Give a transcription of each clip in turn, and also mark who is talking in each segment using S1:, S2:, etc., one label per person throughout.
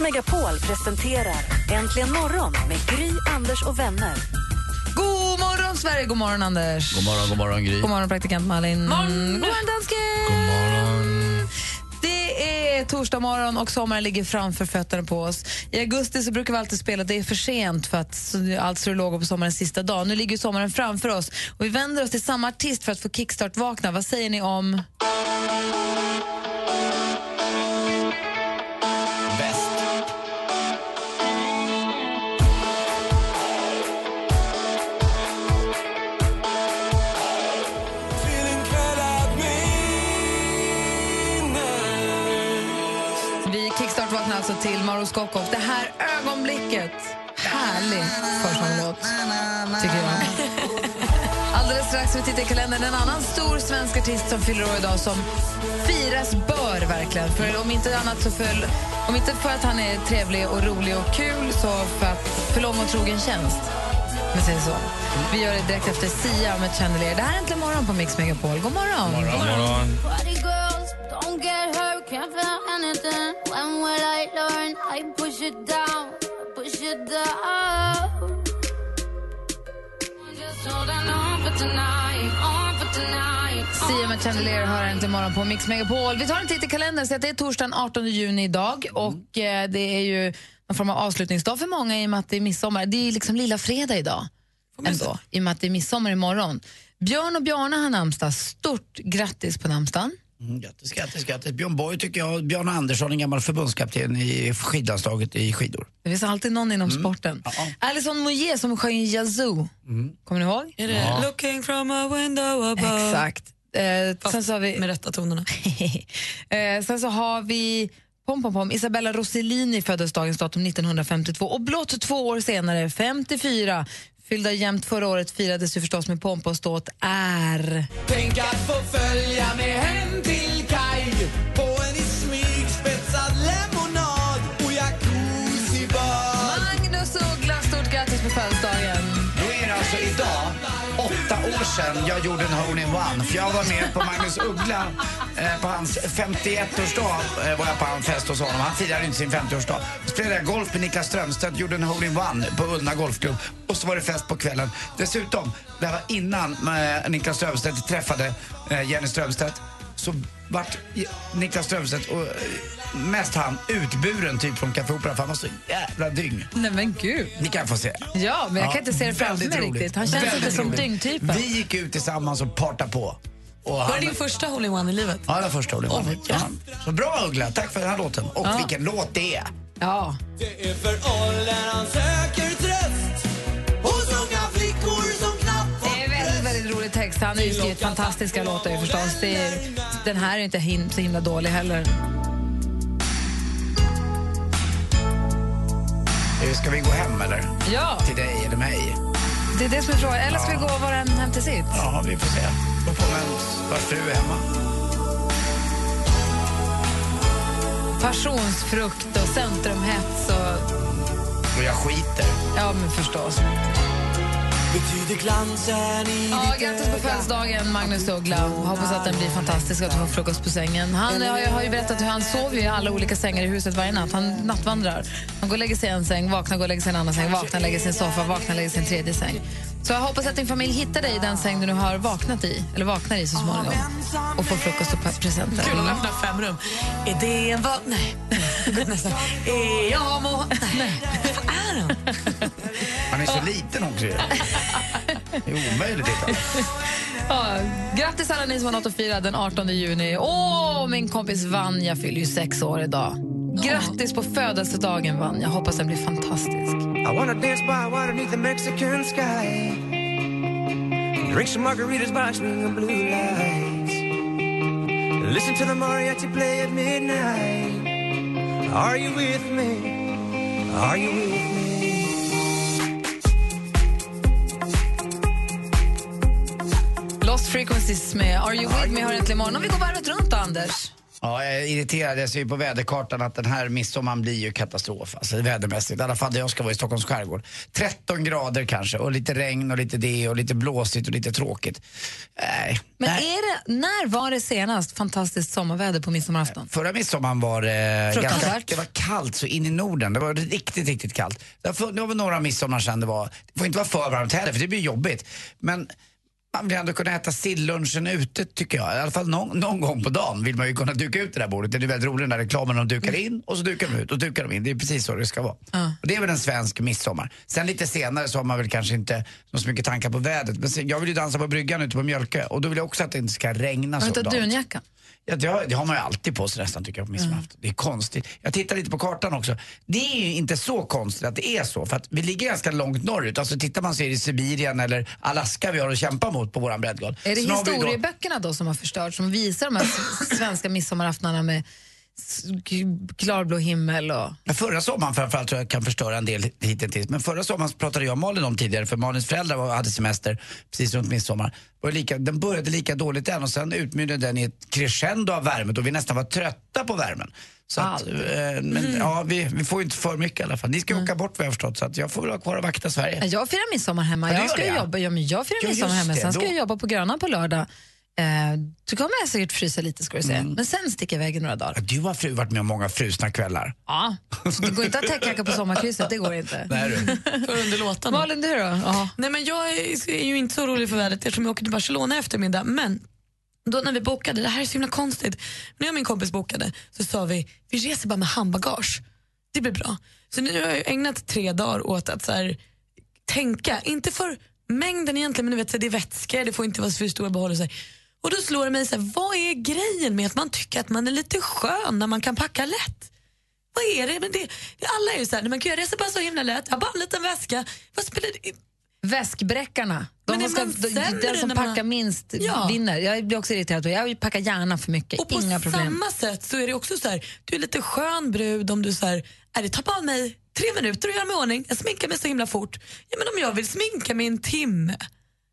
S1: Megapol presenterar Äntligen morgon med Gry, Anders och vänner.
S2: God morgon, Sverige! God morgon, Anders.
S3: God morgon, god morgon Gry.
S2: God morgon, praktikant Malin.
S4: Morgon.
S2: God morgon, dansken.
S3: God morgon.
S2: Det är torsdag morgon och sommaren ligger framför fötterna på oss. I augusti så brukar vi alltid spela Det är för sent för att alltså låg på sommarens sista dag. Nu ligger sommaren framför oss och vi vänder oss till samma artist för att få kickstart-vakna. Vad säger ni om... alltså till Mauro Scocco. Det här ögonblicket, härlig försånglåt, tycker jag. Alldeles strax vi tittar i kalendern. En annan stor svensk artist som fyller år idag som firas bör verkligen. För om inte annat så för, om inte för att han är trevlig och rolig och kul så för, att, för lång och trogen tjänst. Jag säger så. Vi gör det direkt efter Sia med Chandelier. Det här är Äntligen morgon på Mix Megapol. God morgon!
S3: God morgon.
S4: Party girls, don't it down, push it down. Just holding on for tonight, on for tonight.
S2: Sia med Chandelier hör Äntligen morgon på Mix Megapol. Vi tar en titt i kalendern. Så att det är torsdagen 18 juni idag. Och eh, Det är ju någon form av avslutningsdag för många i och med att det är midsommar. Det är liksom lilla fredag idag. Ändå, I och med att det är midsommar imorgon. Björn och Bjarne har namnsdag. Stort grattis på namnsdagen.
S3: Mm, grattis, grattis, grattis. Björn Borg tycker jag, Björn Andersson, en gammal förbundskapten i skidlandslaget i skidor.
S2: Det finns alltid någon inom sporten.
S3: Ja.
S2: Alison Moyet som sjöng Yazoo. Kommer ni ihåg?
S5: Är det Looking from a window above?
S2: Exakt. Eh, sen så har vi...
S5: Med rätta tonerna.
S2: eh, sen så har vi pom, pom, pom. Isabella Rossellini föddes dagens datum 1952 och blott två år senare, 54, fyllda jämnt förra året firades ju förstås med pompa och ståt är...
S6: Tänk att få följa med hem
S3: sedan, jag gjorde en hole-in-one. För jag var med på Magnus Uggla, eh, på hans 51-årsdag eh, var jag på en fest hos honom. Han firade inte sin 50-årsdag. Då spelade jag golf med Niklas Strömstedt, gjorde en hole-in-one på Ullna Golfklubb. Och så var det fest på kvällen. Dessutom, det här var innan eh, Niklas Strömstedt träffade eh, Jenny Strömstedt. Så vart Niklas Strömstedt och eh, mest han utburen typ från Café Opera för han var så jävla dyng.
S2: Nej men gud.
S3: Ni kan få se.
S2: Ja, men jag
S3: Ja,
S2: kan inte se det framför mig
S3: roligt.
S2: riktigt. Han känns
S3: Väldigt
S2: inte som dyngtypen.
S3: Vi gick ut tillsammans och partade på. Och
S5: Var
S3: han,
S5: det din första hole-in-one i livet?
S3: Ja, det var första hole
S5: Åh,
S3: ja. Så bra Uggla, tack för den här låten. Och
S2: Ja.
S3: vilken låt det är.
S2: Ja.
S6: Det är för åldern
S2: text. Han har ju skrivit fantastiska låtar förstås. Är, den här är inte hin- så himla dålig heller.
S3: Eh, Ska vi gå hem eller?
S2: Ja,
S3: Till dig eller mig?
S2: det är det som är frågan. Eller ska vi gå var och en hem till sitt?
S3: Ja, vi får se. Då får man vars fru är hemma.
S2: Passionsfrukt och centrumhets och...
S3: Och jag skiter.
S2: Ja, men förstås.
S6: Betyder glansen i
S2: Ja,
S6: ditt
S2: grattis på födelsedagen, Magnus Uggla. Hoppas att den blir fantastisk och att du får frukost på sängen. Han har ju, har ju berättat hur han sover i alla olika sängar i huset varje natt. Han nattvandrar. Han går och lägger sig i en säng, vaknar, går och lägger sig i en annan säng, vaknar, lägger sig i en soffa, vaknar, lägger sig i en tredje säng. Så jag hoppas att din familj hittar dig i den säng du nu har vaknat i, eller vaknar i så småningom. Och får frukost och presenter.
S5: Kul, de öppnar fem rum. Är det en vad? Nej. Nästa. Är jag må... Nej. Vad är han?
S3: Han är så liten också. Det är omöjligt att.
S2: Ja, grattis alla ni som har något att fira den 18 juni. Åh, min kompis Vanja fyller ju sex år idag. Grattis på födelsedagen Vanja. Hoppas den blir fantastisk.
S6: I wanna dance by water beneath the Mexican sky. Drink some margaritas by swinging blue lights. Listen to the mariachi play at midnight. Are you with me? Are you with me?
S2: Lost Frequencies med Are You With Me har äntligen morgon. Vi går varvet runt, Anders.
S3: Ja, jag är irriterad. Jag ser ju på väderkartan att den här midsommaren blir ju katastrof. Alltså vädermässigt. I alla fall där jag ska vara i Stockholms skärgård. 13 grader kanske och lite regn och lite det och lite blåsigt och lite tråkigt. Nej.
S2: Men
S3: Nej.
S2: är det, när var det senast fantastiskt sommarväder på midsommarafton?
S3: Förra midsommaren var det ganska,
S2: Fruktansvärt.
S3: det var kallt så in i Norden. Det var riktigt, riktigt kallt. Det var, det var några midsommar sedan det var, det får inte vara för varmt heller för det blir jobbigt. Men man vill ändå kunna äta sillunchen ute tycker jag. I alla fall någon, någon gång på dagen vill man ju kunna duka ut det där bordet. Det är väldigt roligt den där reklamen. De dukar in och så dukar de ut och dukar de in. Det är precis så det ska vara. Och det är väl en svensk midsommar. Sen lite senare så har man väl kanske inte så mycket tankar på vädret. Men sen, jag vill ju dansa på bryggan ute på Mjölkö och då vill jag också att det inte ska regna
S2: Har
S3: så.
S2: du inte
S3: dagen.
S2: dunjackan?
S3: Ja, det, har, det har man ju alltid på sig nästan tycker jag på midsommarafton. Det är konstigt. Jag tittar lite på kartan också. Det är ju inte så konstigt att det är så för att vi ligger ganska långt norrut. Alltså tittar man så är det Sibirien eller Alaska vi har att kämpa mot på våran breddgrad.
S2: Är det
S3: Sen ju då-
S2: historieböckerna då som har förstört, som visar de här svenska midsommaraftnarna med klarblå himmel och...
S3: Ja, Förra sommaren framförallt tror jag kan förstöra en del hittills. Men förra sommaren pratade jag och Malin om tidigare för Malins föräldrar var, hade semester precis runt midsommar. Var lika, den började lika dåligt den och sen utmynnade den i ett crescendo av värme då vi nästan var trötta på värmen. Så att, eh, men ja, vi, vi får inte för mycket i alla fall. Ni ska ju åka bort vad jag förstått så att jag får väl vara kvar och vakta Sverige.
S2: Jag firar midsommar hemma.
S3: Ja,
S2: jag ska
S3: det, ja.
S2: jobba. Ja, men jag firar
S3: Ja,
S2: midsommar hemma. Sen ska
S3: då-
S2: jag jobba på Gröna på lördag. Eh, då kommer jag säkert frysa lite ska du se. Men sen sticker jag iväg i några dagar.
S3: Du har fru, varit med om många frusna kvällar.
S2: Ja, så det går inte att ha täckjacka på sommarkrysset, det går inte.
S3: Nej, du.
S5: För.
S2: Malin, du då?
S5: Nej, men jag är är ju inte så rolig för vädret eftersom jag åker till Barcelona i eftermiddag. Men då när vi bokade, det här är så himla konstigt. När jag och min kompis bokade så sa vi vi reser bara med handbagage. Det blir bra. Så nu har jag ägnat tre dagar åt att så här, tänka, inte för mängden egentligen, men du vet, så det är vätska, det får inte vara för stora behållelser. Och då slår det mig, så här, vad är grejen med att man tycker att man är lite skön när man kan packa lätt? Vad är det? Men det alla är ju såhär, man kan reser bara så himla lätt, jag har bara en liten väska. Vad spelar det?
S2: Väskbräckarna. De ska, den som
S5: när man-
S2: packar minst
S5: Ja.
S2: vinner. Jag blir också irriterad. Jag packar gärna för mycket.
S5: Och på
S2: Inga problem.
S5: samma sätt så är det också så här, du är lite skön brud om du så här, är det tar bara mig tre minuter att göra mig i ordning, jag sminkar mig så himla fort. Ja men om jag vill sminka mig en timme,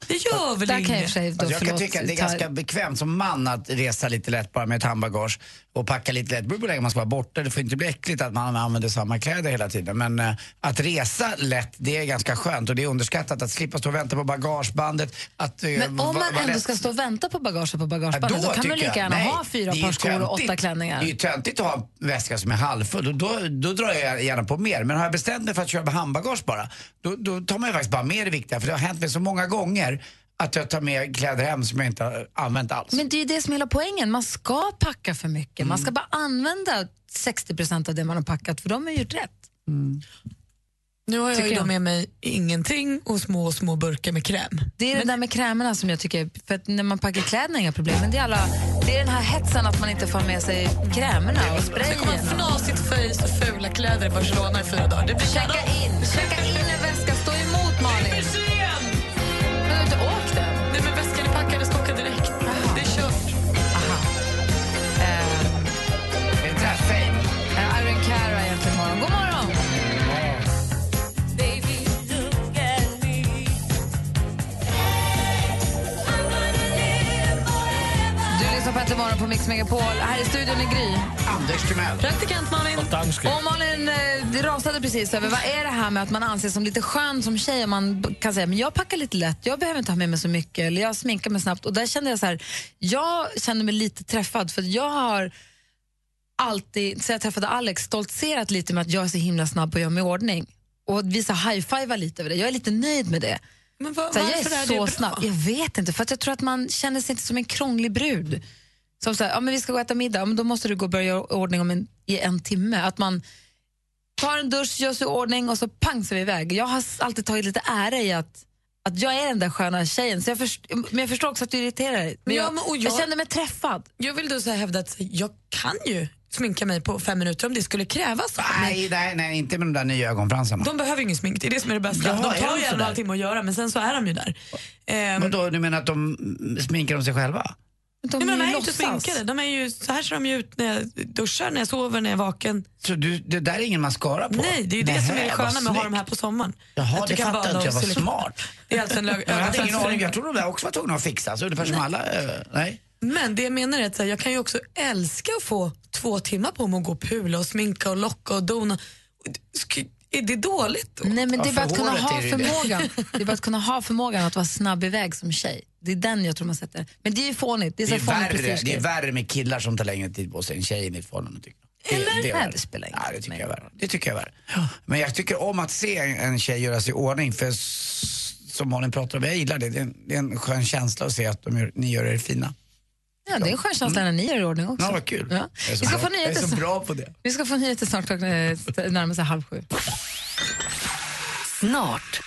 S5: det gör väl
S2: Där kan jag i och
S5: inget.
S2: för sig, då,
S3: Alltså jag kan
S2: förlåt,
S3: tycka att det är ganska bekvämt som man att resa lite lätt bara med ett handbagage och packa lite. Det beror på länge man ska vara borta. Det får inte bli äckligt att man använder samma kläder hela tiden. Men eh, att resa lätt, det är ganska skönt och det är underskattat att slippa stå och vänta på bagagebandet. Att, eh,
S2: Men om man ändå
S3: lätt.
S2: ska stå och vänta på bagaget på
S3: Ja,
S2: bagagebandet, då, kan man lika gärna
S3: nej,
S2: ha fyra par skor och åtta klänningar.
S3: Det är ju töntigt att ha en väska som är halvfull och då, då drar jag gärna på mer. Men har jag bestämt mig för att köra med handbagage bara, då, då tar man ju faktiskt bara med det viktiga. För det har hänt mig så många gånger att jag tar med kläder hem som jag inte har använt alls.
S2: Men det är ju det som är hela poängen. Man ska packa för mycket. Man
S3: Mm.
S2: ska bara använda 60% av det man har packat, för de har gjort rätt.
S5: Nu har jag
S2: jag.
S5: med mig ingenting och små, små burkar med kräm.
S2: Det är det där med krämerna som jag tycker, för att när man packar kläderna är inga problem, men det är, alla, det är den här hetsen att man inte får med sig krämerna och
S5: Det kommer
S2: sprayen.
S5: fnasigt face och fula kläder i Barcelona i fyra dagar. Det blir
S2: Checka in, checka in en väska, på Äntligen morgon på Mix Megapol. Här i studion är Gry.
S3: Anders Timell.
S5: Praktikant Malin.
S2: Och Malin eh, rasade precis över vad är det här med att man anses som lite skön som tjej och man kan säga men jag packar lite lätt, jag behöver inte ha med mig så mycket eller jag sminkar mig snabbt. Och där kände jag så här, jag kände mig lite träffad för jag har alltid, sen jag träffade Alex, stoltserat lite med att jag är så himla snabb på att göra mig i ordning. Och visa high-fiva lite över det. Jag är lite nöjd med det.
S5: Men va,
S2: Så jag
S5: varför
S2: är
S5: är
S2: så snabb. Jag vet inte, för att jag tror att man känner sig inte som en krånglig brud. Som så här, ja, men vi ska gå och äta middag, men då måste du gå och börja göra ordning om en, i en timme. Att man tar en dusch, gör sig i ordning och så pang så är vi iväg. Jag har alltid tagit lite ära i att, att jag är den där sköna tjejen. Så jag först, men jag förstår också att du irriterar dig. Men
S5: Ja,
S2: jag,
S5: men-
S2: jag...
S5: jag-
S2: kände mig träffad.
S5: Jag vill då så här hävda att jag kan ju sminka mig på fem minuter om det skulle krävas.
S3: Nej, nej, nej, inte med de där nya ögonfransarna.
S5: De behöver ingen smink, det är det som är det bästa.
S3: Jaha,
S5: de tar ju en och en
S3: sådär?
S5: halv timme att göra men sen så är de ju där. Ehm,
S3: Men då, du menar att de sminkar de sig själva?
S2: De,
S5: Nej, men de är
S2: ju
S5: ju inte
S2: låtsas.
S5: sminkade. De är ju, så här ser de ju ut när jag duschar, när jag sover, när jag är vaken.
S3: Så du, det där är ingen mascara på?
S5: Nej, det är ju det som är det sköna med att ha dem här på sommaren.
S3: Jaha,
S5: Att du
S3: det
S5: kan
S3: fattar inte jag. Vad smart.
S5: Det är alltså en lög-
S3: Jag hade ingen aning. Jag trodde de där också var tvungna att fixas. Ungefär som alla. eh, Nej.
S5: Men det jag menar är att jag kan ju också älska att få två timmar på mig att gå och pula och sminka och locka och dona. Är det dåligt då?
S2: Nej, men det är
S3: Ja,
S2: bara att kunna ha
S3: det det.
S2: förmågan. Det är bara att kunna ha förmågan att vara snabb iväg som tjej. Det är den jag tror man sätter. Men det är ju fånigt. Det är,
S3: Det är, värre, det är värre med killar som tar längre tid på sig än tjejer i förhållande. Tycker jag. Det, det,
S2: Nej, det spelar ingen
S3: det
S2: roll.
S3: tycker jag är värre. Det tycker jag är värre. Men jag tycker om att se en tjej göra sig i ordning. För som Malin pratar om, jag gillar det. Det är en, det är en skön känsla att se att de gör, ni gör er fina.
S2: Ja, det är en skön känsla när ni gör i ordning också.
S3: Ja, vad kul.
S2: Ja. Vi ska få
S3: jag är
S2: nyheter
S3: så
S2: snart.
S3: bra på det.
S2: Vi ska få nyheter snart, klockan närmar sig halv sju.
S1: Snart.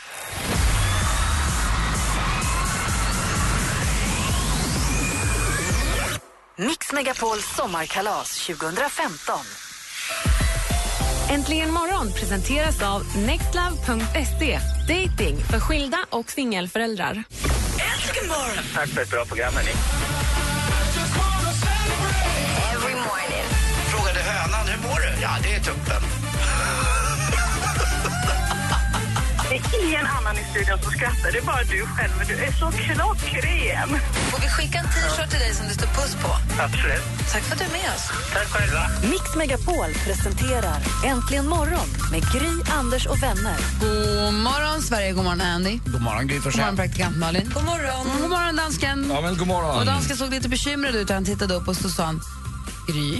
S1: Mix Megapols sommarkalas 2015.
S7: Äntligen morgon presenteras av nextlove.se. Dating för skilda och singelföräldrar.
S5: Äntligen morgon!
S8: Tack för ett bra program, hörni.
S3: Ja, det är tuppen.
S9: Det är ingen annan i studion som skrattar, det är bara du själv. Du är så klockren.
S2: Får vi skicka en t-shirt till dig som det står puss på?
S8: Absolut.
S2: Tack för att du är med oss.
S8: Tack själva.
S1: Mix Megapol presenterar Äntligen morgon med Gry, Anders och vänner.
S2: God morgon, Sverige. God morgon, Andy.
S3: God morgon, Gry
S2: God
S3: Forssell.
S2: morgon, praktikant Malin.
S5: God morgon!
S2: Mm, God morgon, dansken.
S10: Ja, men god morgon.
S2: Och dansken såg lite bekymrad ut. Han tittade upp och så sa han, Gry,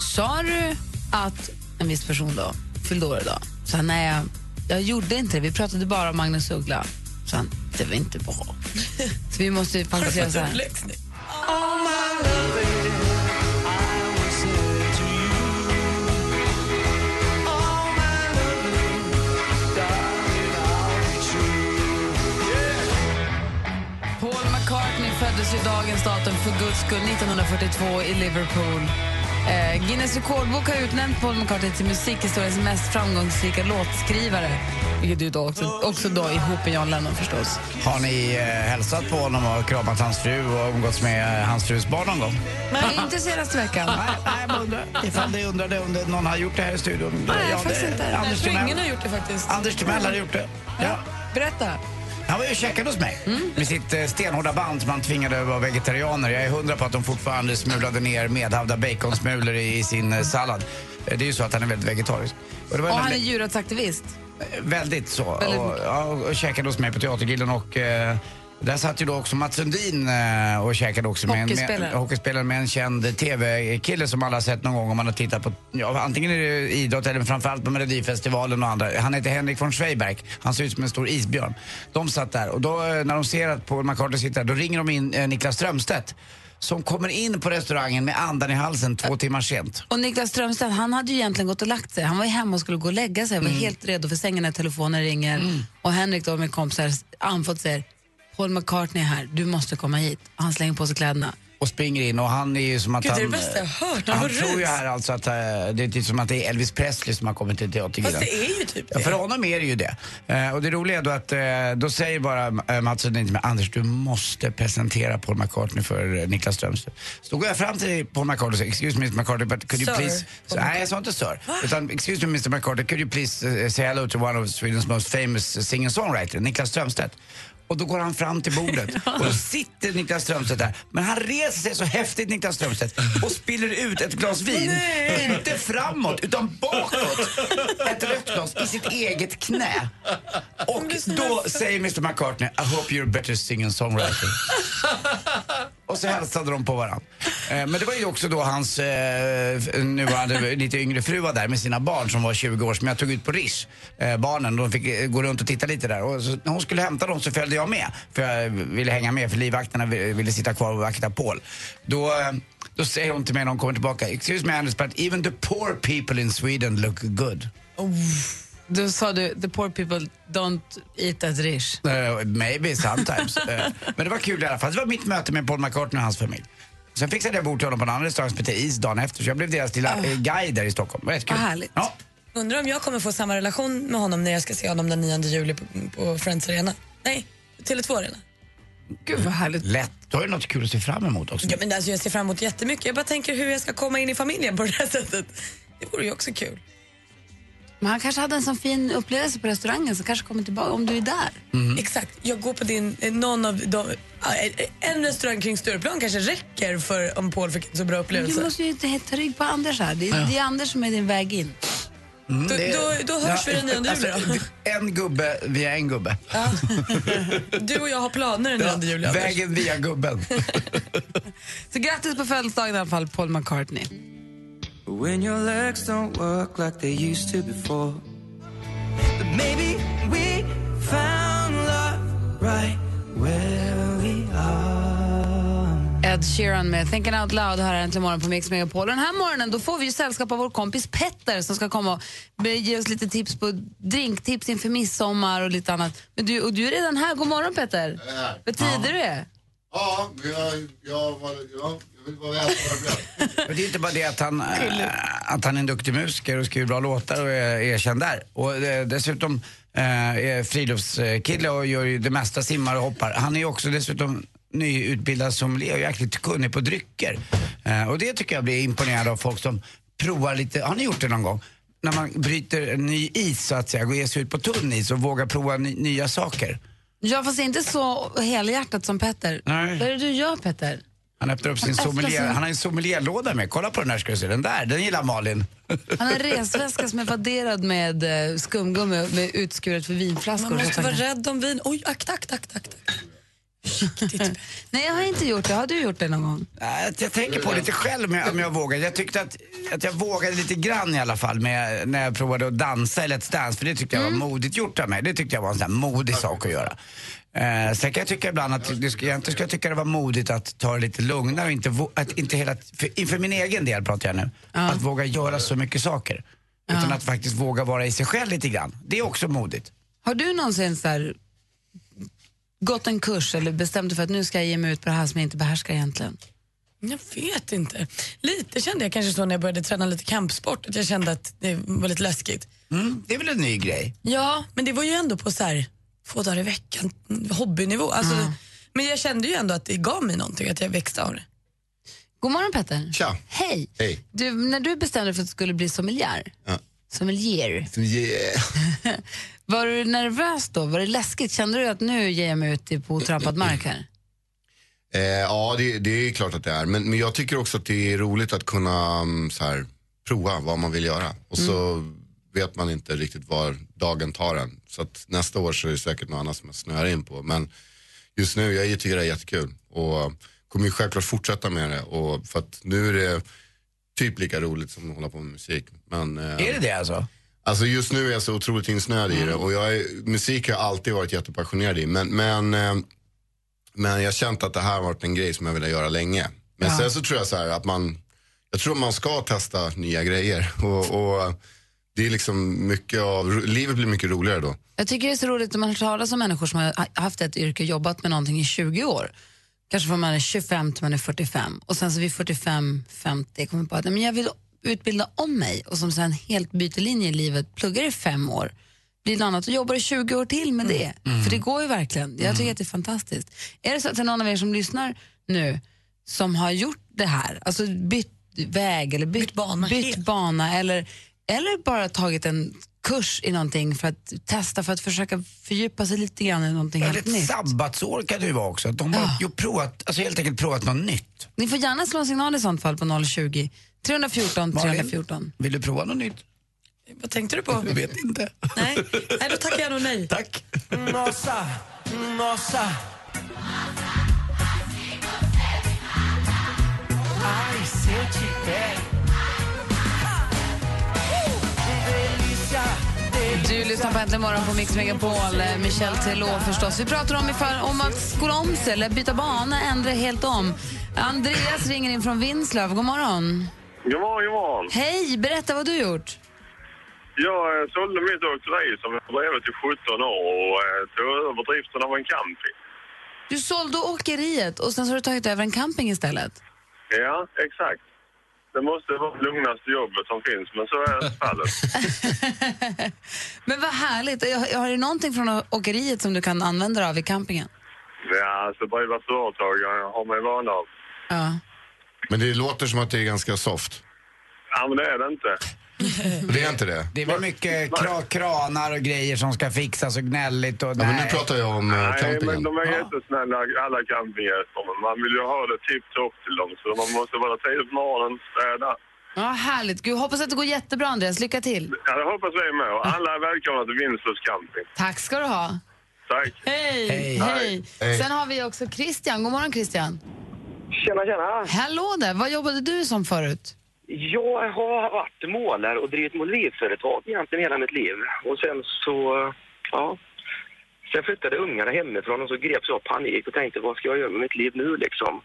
S2: sa du att en viss person då fyllde år idag? Så han, nej, jag, jag gjorde inte det. Vi pratade bara om Magnus Uggla. Så han, det var inte bra. så vi måste göra så här.
S5: Läxning.
S2: Paul McCartney föddes ju dagens datum för guds skull 1942 i Liverpool. Eh, Guinness rekordbok har utnämnt Paul McCartney till musikhistoriens mest framgångsrika låtskrivare. Vilket du då också, också då ihop med John Lennon förstås.
S3: Har ni eh, hälsat på honom och kramat hans fru och umgåtts med eh, hans frus barn någon gång?
S2: Men inte senaste veckan.
S3: Nej, nej, jag undrar ifall det undrade om någon har gjort det här i studion.
S2: Nej,
S3: Ja,
S2: faktiskt
S3: det-
S2: inte.
S3: Anders
S5: tror ingen har gjort det faktiskt.
S3: Anders Timell hade gjort det. Ja.
S2: Berätta.
S3: Han var ju och käkade hos mig
S2: Mm.
S3: med sitt eh, stenhårda band som han tvingade vara vegetarianer. Jag är hundra på att de fortfarande smulade ner medhavda baconsmulor i, i sin eh, sallad. Eh, Det är ju så att han är väldigt vegetarisk. Och
S2: Och han är djurrättsaktivist.
S3: Väldigt så.
S2: Väldigt
S3: och, ja, och käkade hos mig på Teatergillen och eh, där satt ju då också Mats Sundin eh, och käkade också med en,
S2: Hockeyspelare.
S3: med, hockeyspelare med en känd TV-kille som alla har sett någon gång om man har tittat på, ja, antingen är det idrott eller framförallt på Melodifestivalen och andra. Han heter Henrik von Schweiberg. Han ser ut som en stor isbjörn. De satt där och då eh, när de ser att Paul McCartney sitter där, då ringer de in eh, Niklas Strömstedt som kommer in på restaurangen med andan i halsen två timmar sent.
S2: Och Niklas Strömstedt, han hade ju egentligen gått och lagt sig. Han var ju hemma och skulle gå och lägga sig. var helt redo för sängen när telefonen ringer. Och Henrik då med kompisar andfått säger Paul McCartney är här, du måste komma hit. Han slänger på sig kläderna
S3: och springer in och han är ju som att
S5: Gud, det är
S3: han...
S5: det bästa jag hört.
S3: Han
S5: Han
S3: tror ju här alltså att eh, det är typ som att det är Elvis Presley som har kommit till Teatergillen.
S5: Fast det är ju typ
S3: Ja,
S5: det.
S3: för honom är det ju det. Eh, och det roliga är då att eh, då säger bara Mats Sundin till mig, Anders du måste presentera Paul McCartney för Niklas Strömstedt. Så då går jag fram till Paul McCartney och säger, excuse me Mr McCartney but could you
S5: Sir,
S3: please... Så, nej jag sa inte sir. Utan excuse me Mr McCartney could you please say hello to one of Swedens most famous singer-songwriter, Niklas Strömstedt. Och då går han fram till bordet och då sitter Niklas Strömstedt där. Men han reser sig så häftigt Niklas Strömstedt och spiller ut ett glas vin. Inte framåt utan bakåt. Ett rött glas i sitt eget knä. Och då säger Mr McCartney I hope you're a better singer songwriter. Och så hälsade de på varandra. Eh, Men det var ju också då hans eh, nuvarande lite yngre fru var där med sina barn som var 20 år som jag tog ut på Rish. Eh, barnen, de fick eh, gå runt och titta lite där. Och så, när hon skulle hämta dem så följde jag med. För jag ville hänga med för livvakterna ville sitta kvar och vakta Paul. Då, eh, då säger hon till mig när hon kommer tillbaka. Excuse me Anders but even the poor people in Sweden look good.
S2: Då sa du, the poor people don't eat at Rish.
S3: Eh, maybe sometimes. Eh, men det var kul i alla fall. Det var mitt möte med Paul McCartney och hans familj. Sen fixade jag bord till honom på en annan restaurang som heter Is dagen efter. Så jag blev deras lilla eh, guide där i Stockholm. Det var jättekul.
S2: Vad härligt.
S3: Ja.
S5: Undrar om jag kommer få samma relation med honom när jag ska se honom den 9 juli på, på Friends Arena. Nej, Tele2 Arena.
S2: Gud vad härligt.
S3: Lätt. Då har du något kul att se fram emot också.
S5: Ja, men alltså, jag ser fram emot jättemycket. Jag bara tänker hur jag ska komma in i familjen på det här sättet. Det vore ju också kul.
S2: Men han kanske hade en sån fin upplevelse på restaurangen så kanske kommer tillbaka om du är där.
S5: Exakt. Jag går på din, eh, någon av de, eh, en restaurang kring Stureplan kanske räcker för om Paul fick en så bra
S2: Du
S5: upplevelse.
S2: måste ju inte ta rygg på Anders här. Det är,
S3: Ja.
S2: det är Anders som är din väg in.
S5: Då, då, då hörs vi den 9 juli då.
S3: Alltså, En gubbe via en gubbe.
S5: Du och jag har planer den 9 juli. Anders.
S3: Vägen via gubben.
S2: Så grattis på födelsedagen i alla fall, Paul McCartney.
S6: When your legs don't work like they used to before. But maybe we found love right where we are.
S2: Ed Sheeran med Thinking Out Loud här äntligen morgon på Mix Megapol. Och Den här morgonen då får vi ju sällskap av vår kompis Petter som ska komma och ge oss lite tips på drinktips inför midsommar och lite annat. Men du, och du är redan här. God morgon Petter. Vad tider du är.
S8: Ja, men jag, jag, var, ja, jag vill bara veta vad det
S3: det är inte bara det att han, äh, att han är en duktig musiker och skriver bra låtar och är erkänd där. Och äh, dessutom äh, är friluftskille och gör ju det mesta, simmar och hoppar. Han är ju också dessutom nyutbildad sommelier och jäkligt kunnig på drycker. Äh, och det tycker jag blir imponerande av folk som provar lite, har ni gjort det någon gång? När man bryter ny is så att säga, går ger sig ut på tunn is och vågar prova ny, nya saker.
S2: Jag fast inte så helhjärtat som Petter.
S3: Nej.
S2: Vad är det du gör Petter?
S3: Han öppnar upp sin sommelier, han har en sommelierlåda med. Kolla på den här ska du se, den där, den gillar Malin.
S2: Han har en resväska som är vadderad med eh, skumgummi med utskuret för vinflaskor.
S5: Man måste vara rädd om vin. Oj, akta, akta, akta. akta.
S2: Nej, jag har inte gjort det. Har du gjort det någon gång?
S3: Nej, Jag tänker på lite själv om jag, om jag vågar. Jag tyckte att, att jag vågade lite grann i alla fall med, när jag provade att dansa i Let's Dance. För det tyckte jag var modigt gjort av mig. Det tyckte jag var en sån här modig sak att göra. Eh, sen kan jag tycka ibland att det egentligen ska jag tycka det var modigt att ta det lite lugnare och inte, att inte hela, för, inför min egen del pratar jag nu, att våga göra så mycket saker. Utan att faktiskt våga vara i sig själv lite grann. Det är också modigt.
S2: Har du någonsin så här, gått en kurs eller bestämt dig för att nu ska jag ge mig ut på det här som jag inte behärskar egentligen?
S5: Jag vet inte. Lite kände jag kanske så när jag började träna lite kampsport. Att jag kände att det var lite läskigt.
S3: Mm, det är väl en ny grej?
S5: Ja, men det var ju ändå på så här, två dagar i veckan, hobbynivå. Alltså, Men jag kände ju ändå att det gav mig någonting, att jag växte av det.
S2: God morgon Petter.
S8: Tja.
S2: Hej.
S8: Hej.
S2: Du, när du bestämde dig för att du skulle bli sommelier,
S8: Ja.
S2: sommelier,
S8: Yeah.
S2: var du nervös då? Var det läskigt? Kände du att nu ger jag mig ut i- på otrampad mark här?
S8: Eh, ja, det, det är klart att det är. Men, men jag tycker också att det är roligt att kunna um, så här, prova vad man vill göra. Och så vet man inte riktigt var dagen tar en. Så att nästa år så är det säkert något annat som jag snöar in på. Men just nu, jag tycker det är jättekul. Och kommer ju självklart fortsätta med det. Och för att nu är det typ lika roligt som att hålla på med musik. Men, eh,
S3: Är det det alltså?
S8: Alltså just nu är jag så otroligt insnöad i det och jag är, musik har jag alltid varit jättepassionerad i. Men, men, eh, men jag har känt att det här har varit en grej som jag ville göra länge. Men sen så tror jag så här att man, jag tror man ska testa nya grejer. Och, och det är liksom mycket av, livet blir mycket roligare då.
S2: Jag tycker det är så roligt när man hör talas om människor som har haft ett yrke, jobbat med någonting i 20 år. Kanske från man är 25 till man är 45 och sen så vid 45, 50 kommer på att men jag vill utbilda om mig och som sen helt byter linje i livet, pluggar i fem år, blir något annat och jobbar i 20 år till med det. För det går ju verkligen. Jag tycker att det är fantastiskt. Är det så att det är någon av er som lyssnar nu som har gjort det här, alltså bytt väg eller bytt,
S5: bana
S2: bytt bana eller, eller bara tagit en kurs i någonting för att testa, för att försöka fördjupa sig lite grann i någonting
S3: Eller
S2: helt
S3: ett
S2: nytt.
S3: sabbatsår kan det ju vara också. De har ju provat, alltså helt enkelt provat något nytt.
S2: Ni får gärna slå en signal i sånt fall på 020 314
S3: Malin?
S2: 314.
S3: Vill du prova något nytt?
S5: Vad tänkte du på?
S3: Jag vet inte.
S5: Nej, nej då tackar jag nog nej.
S3: Tack.
S6: Nossa, nossa. Ai, se eu te pego. Delícia, delícia.
S2: Du lyssnar på Äntligen morgon på Mix Megapol. Eh, Michel Teló förstås. Vi pratar om, ifall, om att skola om sig eller byta bana, ändra helt om. Andreas ringer in från Vinslöv. God morgon.
S11: God morgon, god morgon.
S2: Hej, berätta vad du gjort.
S11: Jag sålde mitt åkeri som jag drev till 17 år och eh, tog över driften av en camping.
S2: Du sålde åkeriet och sen så har du tagit över en camping istället.
S11: Ja, exakt. Det måste vara det lugnaste jobbet som finns, men så är fallet.
S2: Men vad härligt. Har du någonting från åkeriet som du kan använda dig av i campingen?
S11: Ja, alltså driva företag jag har man ju vana av.
S2: Ja.
S8: Men det låter som att det är ganska soft.
S11: Ja, men det är det inte.
S8: Det är inte det?
S3: Det är väl mycket kra kranar och grejer som ska fixas och gnälligt och
S8: Ja, men nu pratar jag om eh,
S11: Nej, men
S8: campingen.
S11: de är jättesnälla alla campinggäster. Men man vill ju ha det tipp-topp till dem. Så man måste vara tidigt på morgonen, städa.
S2: Ja, härligt. Gud, hoppas att det går jättebra, Andreas. Lycka till.
S11: Ja, det hoppas vi med. Och alla är välkomna till Vinslövs camping.
S2: Tack ska du ha.
S11: Tack.
S2: Hej!
S11: Hej.
S2: Hej.
S11: Hej.
S2: Sen har vi också Christian. God morgon, Christian.
S12: Tjena, tjena.
S2: Hallå där. Vad jobbade du som förut?
S12: Jag har varit målare och drivit måleriföretag egentligen hela mitt liv. Och sen så, ja. Sen flyttade ungarna hemifrån och så greps jag av panik och tänkte vad ska jag göra med mitt liv nu liksom?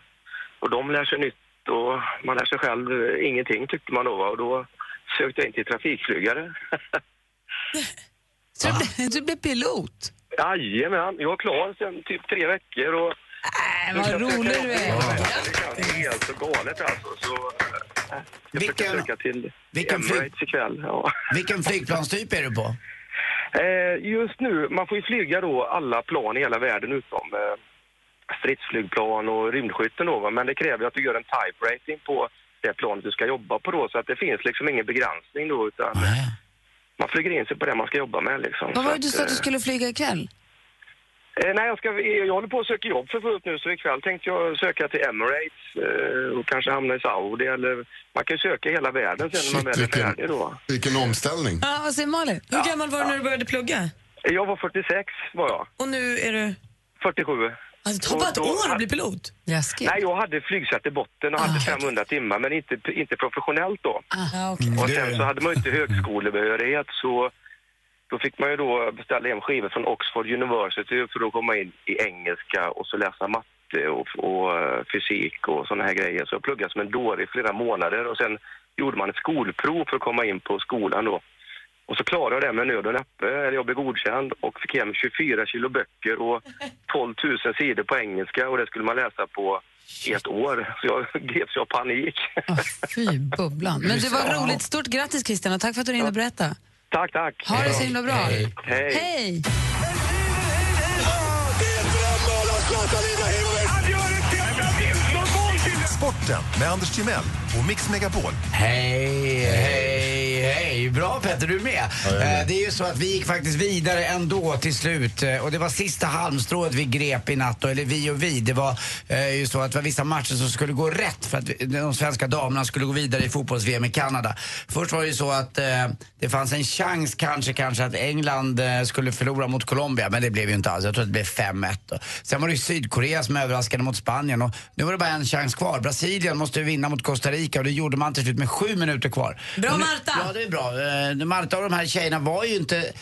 S12: Och de lär sig nytt och man lär sig själv ingenting tyckte man då och då sökte jag in till trafikflygare.
S2: Så du, blev, du blev pilot?
S12: Jajamän, jag var klar sen typ tre veckor och...
S2: Äh, vad rolig du är.
S12: Det är helt så galet alltså. Så, äh, jag
S3: Vilken-
S12: försöker söka till
S3: vilken flyg-
S12: ikväll. Ja.
S3: Vilken flygplanstyp är du på?
S12: Eh, just nu, man får ju flyga då alla plan i hela världen utom eh, stridsflygplan och rymdskytten då, va? men det kräver att du gör en type rating på det planet du ska jobba på då, så att det finns liksom ingen begränsning då, utan man flyger in sig på det man ska jobba med liksom.
S2: Vad var det du sa att du
S12: eh,
S2: skulle flyga ikväll?
S12: Eh, nej, jag, ska, jag håller på att söka jobb för fullt nu, så ikväll tänkte jag söka till Emirates eh, och kanske hamna i Saudi eller man kan ju söka hela världen sen när man väl är
S8: vilken-
S12: färdig då.
S8: Vilken omställning.
S2: Ja, vad säger Malin?
S5: Hur gammal var du när du började plugga?
S12: Jag var 46 var jag.
S5: Och nu är du?
S12: 47.
S5: Alltså, det tar bara ett år att bli pilot.
S2: Läskigt.
S12: Nej, jag hade flygsätt i botten och hade 500 timmar, men inte, inte professionellt då.
S5: Ah,
S12: Och sen så hade man inte högskolebehörighet, så då fick man ju då beställa hem skivor från Oxford University för att komma in i engelska och så läsa matte och, och eh, fysik och såna här grejer. Så jag pluggade som en dåre i flera månader och sen gjorde man ett skolprov för att komma in på skolan då. Och så klarade jag det med nöd och näppe, eller jag blev godkänd och fick hem 24 kilo böcker och 12 000 sidor på engelska och det skulle man läsa på ett år. Så jag greps av panik.
S2: Fy bubblan. Men det var roligt. Stort grattis Christian och tack för att du ringde och berättade.
S12: Tack, tack.
S2: Ha det så himla bra.
S12: Hej.
S2: Hej.
S13: Sporten med Anders Timell och Mix Megapol.
S3: Hej, hej, hej. Bra Petter, du är med. Eh, det är ju så att vi gick faktiskt vidare ändå till slut. Eh, och det var sista halmstrået vi grep i natt. då, Eller vi och vi. Det var eh, ju så att det var vissa matcher som skulle gå rätt för att vi- de svenska damerna skulle gå vidare i fotbolls-VM i Kanada. Först var det ju så att eh, det fanns en chans kanske, kanske att England eh, skulle förlora mot Colombia. Men det blev ju inte alls. Jag tror att det blev 5-1. då. Sen var det ju Sydkorea som överraskade mot Spanien. Och nu var det bara en chans kvar. Brasilien måste vinna mot Costa Rica och det gjorde man till slut med sju minuter kvar.
S5: Bra,
S3: Och nu-
S5: Marta!
S3: Ja, det är bra. Eh, Marta och de här tjejerna var ju inte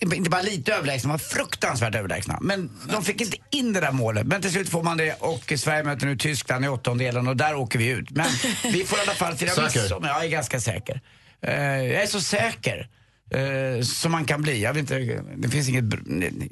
S3: inte bara lite överlägsna, de var fruktansvärt överlägsna. Men de fick inte in det där målet. Men till slut får man det och Sverige möter nu Tyskland i åttondelen och där åker vi ut. Men vi får i alla fall fira midsommar. Ja, Jag är ganska säker. Eh, jag är så säker. Eh, som man kan bli. Jag, vet inte, det finns inget,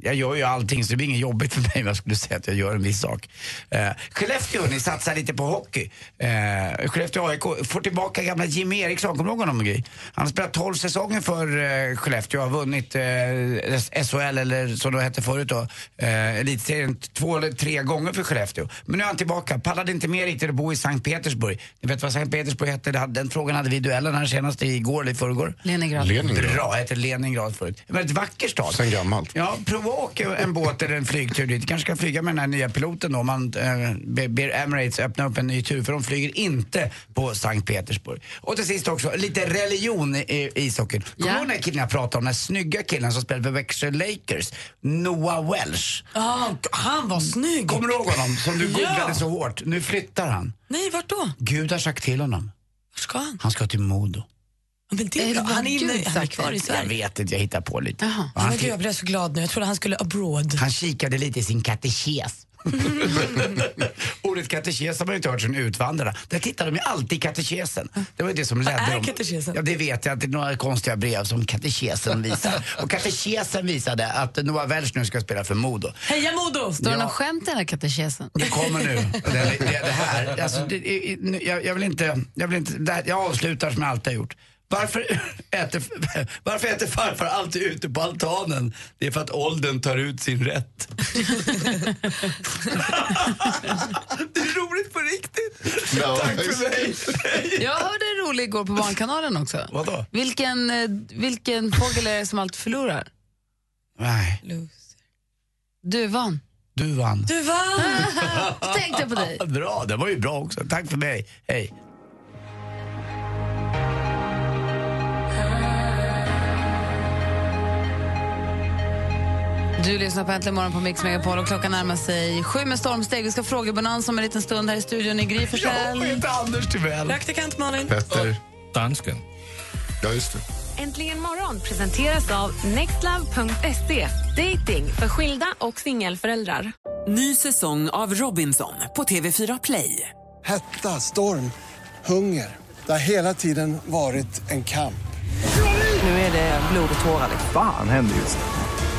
S3: jag gör ju allting så det blir inget jobbigt för mig om jag skulle säga att jag gör en viss sak. Uh, Skellefteå ni satsar lite på hockey. Uh, Skellefteå AIK får tillbaka gamla Jim Eriksson, kommer du ihåg honom Gry? Han har spelat 12 säsonger för uh, Skellefteå och har vunnit uh, SHL eller som det hette förut då, uh, elitserien två eller tre gånger för Skellefteå. Men nu är han tillbaka, pallade inte mer riktigt att bo i Sankt Petersburg. Ni vet vad Sankt Petersburg hette? Den frågan hade vi i duellen här senast igår eller i förrgår.
S2: Leningrad.
S8: Leningrad.
S3: Bra, hette Leningrad förut. En väldigt vacker stad.
S8: Sen gammalt.
S3: Ja, prova åka en båt eller en flygtur dit. kanske ska flyga med den här nya piloten då. om Man eh, be- ber Emirates öppna upp en ny tur för de flyger inte på Sankt Petersburg. Och till sist också, lite religion i, ishockeyn. Kommer du ihåg den här killen jag pratade om? Den här snygga killen som spelade för Växjö Lakers. Noah Welsh.
S5: Ja, han var snygg.
S3: Kommer du ihåg honom? Som du
S5: Ja.
S3: googlade så hårt. Nu flyttar han.
S5: Nej, vart då?
S3: Gud har sagt till honom.
S5: Vart ska han?
S3: Han ska till Modo.
S5: Men det
S2: Är
S5: är bra. Han är, inne, han är kvar i
S2: det?
S3: Jag
S5: Sverige.
S3: vet inte, jag hittar på lite.
S2: Jaha.
S3: Han
S5: Men jag blev så glad nu. Jag trodde han skulle abroad.
S3: Han kikade lite i sin katekes. Ordet katekes har man ju inte hört sedan utvandrarna. Där tittar de ju alltid i katekesen. Det var ju det som ledde
S5: är
S3: dem.
S5: katekesen?
S3: Ja, det vet jag. att Det är några konstiga brev som katekesen visar. Och katekesen visade att Noah Welch nu ska spela för Modo.
S5: Heja Modo!
S2: Står det
S3: Ja.
S2: något skämt i den här katekesen?
S3: Det kommer nu. Det, det, det här. Alltså, det, jag, jag vill inte... Jag, vill inte det här, jag avslutar som jag alltid har gjort. Varför äter, varför äter farfar alltid ute på altanen? Det är för att åldern tar ut sin rätt. det är roligt på riktigt.
S8: Ja,
S3: Tack för mig.
S2: Jag hörde en rolig igår på Barnkanalen också.
S3: Vadå?
S2: Vilken, eh, vilken fågel är det som alltid förlorar?
S3: Nej,
S2: Duvan.
S3: du vann.
S5: Du vann!
S2: Tänkte jag på dig.
S3: Bra, det var ju bra också. Tack för mig. Hej.
S2: Du lyssnar på Äntligen morgon på Mix Megapol och klockan närmar sig sju med stormsteg. Vi ska frågebonanza om en liten stund här i studion i Gry
S3: Jag
S2: Forssell.
S3: heter Anders Timell.
S5: Praktikant Malin.
S8: Petter.
S10: Dansken.
S8: Ja, just det.
S7: Äntligen morgon presenteras av nextlove.se. Dating för skilda och singelföräldrar.
S14: Ny säsong av Robinson på TV4 Play.
S15: Hetta, storm, hunger. Det har hela tiden varit en kamp.
S14: Nu är det blod och tårar.
S10: Fan händer just nu.